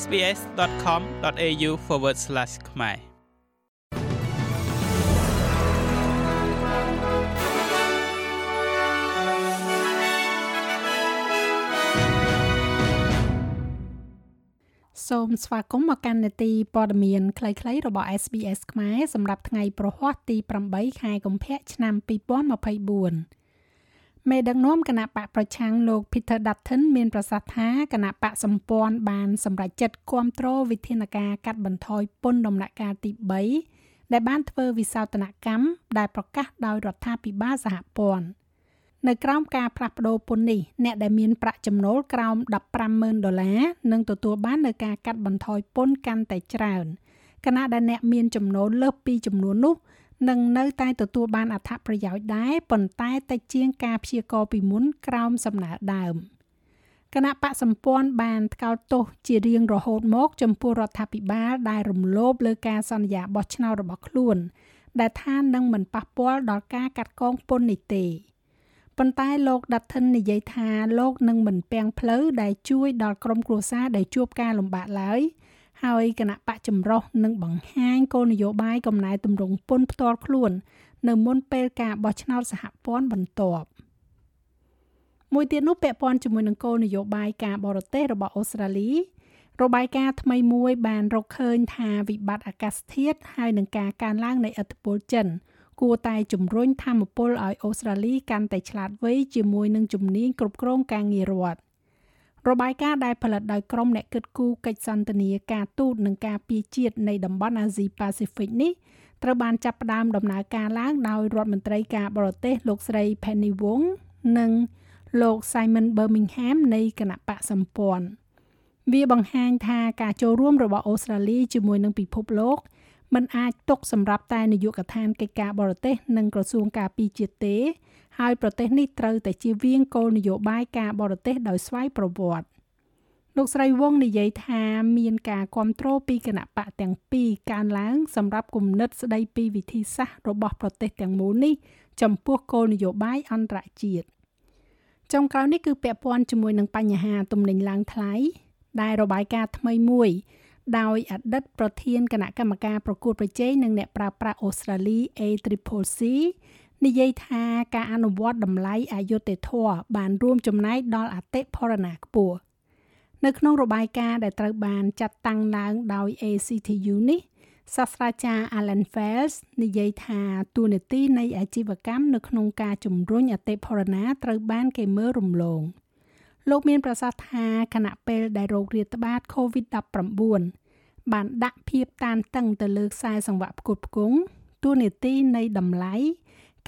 sbs.com.au/ ខ្មែរសូមស្វាគមន៍មកកាន់នេតិព័ត៌មានខ្លីៗរបស់ SBS ខ្មែរសម្រាប់ថ្ងៃប្រហ័សទី8ខែកុម្ភៈឆ្នាំ2024 មេដឹកនាំគណៈបកប្រឆាំងលោក Peter Dutton មានប្រសាសន៍ថាគណៈបកសម្ព័ន្ធបានសម្រេចចិត្តគ្រប់គ្រងវិធានការកាត់បន្ថយពន្ធដំណាក់កាលទី3ដែលបានធ្វើវិសោធនកម្មដែលប្រកាសដោយរដ្ឋាភិបាលសហព័ន្ធនៅក្រោមការផ្លាស់ប្តូរពន្ធនេះអ្នកដែលមានប្រាក់ចំណូលក្រោម150,000ដុល្លារនឹងទទួលបាននូវការកាត់បន្ថយពន្ធកាន់តែច្រើនខណៈដែលអ្នកមានចំណូលលើសពីចំនួននោះ នឹងនៅតែទទួលបានអត្ថប្រយោជន៍ដែរប៉ុន្តែតិចជាងការព្យាករពីមុនក្រោមសំណើដើមគណៈបកសម្ព័ន្ធបានថ្កោលទោសជារៀងរហូតមកចំពោះរដ្ឋាភិបាលដែលរំលោភលើការសន្យាបោះឆ្នោតរបស់ខ្លួន ដែលថានឹងមិនប៉ះពាល់ដល់ការកាត់កងពន្ធនេះទេប៉ុន្តែលោក Dutton និយាយថាលោកនឹងមិនពាំងផ្លូវដែលជួយដល់ក្រុមគ្រួសារដែលជួបការលំបាកឡើយ ហើយគណៈបកចម្រុះនឹងបង្ហាញគោលនយោបាយកំណែទម្រង់ពន្ធផ្ទាល់ខ្លួន នៅមុនពេលការបោះឆ្នោតសហព័ន្ធបន្ទាប់មួយទៀតនោះពាក់ព័ន្ធជាមួយនឹងគោលនយោបាយការបរទេសរបស់អូស្ត្រាលីរបាយការណ៍ថ្មីមួយបានរកឃើញថាវិបត្តិអាកាសធាតុហើយនឹងការកើនឡើងនៃឥទ្ធិពលចិន គួរតែជំរុញធម្មពលឲ្យអូស្ត្រាលីកាន់តែឆ្លាតវៃជាមួយនឹងជំនាញគ្រប់គ្រងការងាររដ្ឋ របាយការណ៍ដែលផលិតដោយក្រុមអ្នកគិតគូរកិច្ចសន្ទនាការទូតនិងការពារជាតិនៃតំបន់អាស៊ីប៉ាស៊ីហ្វិកនេះត្រូវបានចាប់ផ្ដើមដំណើរការឡើងដោយរដ្ឋមន្ត្រីការបរទេសលោកស្រី Penny Wong និងលោក Simon Birmingham នៃគណៈបកសម្ព័ន្ធវាបង្ហាញថាការចូលរួមរបស់អូស្ត្រាលីជាមួយនឹងពិភពលោក มันអាចទុកសម្រាប់តែនាយកដ្ឋានកិច្ចការបរទេសនិងក្រសួងការពារជាតិទេ ហើយប្រទេសនេះត្រូវតែជៀសវាងគោលនយោបាយការបរទេសដោយស្វ័យប្រវត្តិលោកស្រីវងនិយាយថាមានការគ្រប់គ្រងពីគណៈបកទាំងពីរកើនឡើង សម្រាប់គំនិតស្ដីពីវិធីសាស្ត្ររបស់ប្រទេសទាំងមូលនេះចំពោះគោលនយោបាយអន្តរជាតិចុងក្រោយនេះគឺពាក់ព័ន្ធជាមួយនឹងបញ្ហាទំនិញឡើងថ្លៃដែលរបាយការណ៍ថ្មីមួយ ដោយអតីតប្រធានគណៈកម្មការប្រកួតប្រជែងនិងអ្នកប្រើប្រាស់អូស្ត្រាលី ACCC និយាយថាការអនុវត្តតម្លៃអយុត្តិធម៌បានរួមចំណែកដល់អតិផរណាខ្ពស់នៅក្នុងរបាយការណ៍ដែលត្រូវបានចាត់តាំងឡើងដោយ ACTU នេះសាស្ត្រាចារ្យ Alan Fels និយាយថាទូនាទីនៃអាជីវកម្មនៅក្នុងការជំរុញអតិផរណាត្រូវបានគេមើលរំលង លោកមានប្រសាសន៍ថាគណៈពេលដែលโรគរាតត្បាត COVID-19 បានដាក់ភាពតានតឹងទៅលើខ្សែសង្វាក់ផ្គត់ផ្គង់ទូនាទីនៃតម្លៃ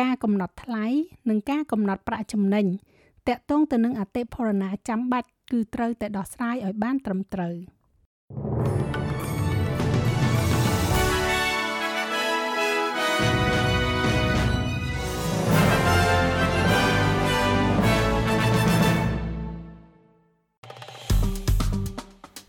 ការកំណត់ថ្លៃនិងការកំណត់ប្រាក់ចំណេញតកតងទៅនឹងអតិផរណាចាំបាច់គឺត្រូវតែដោះស្រាយឲ្យបានត្រឹមត្រូវ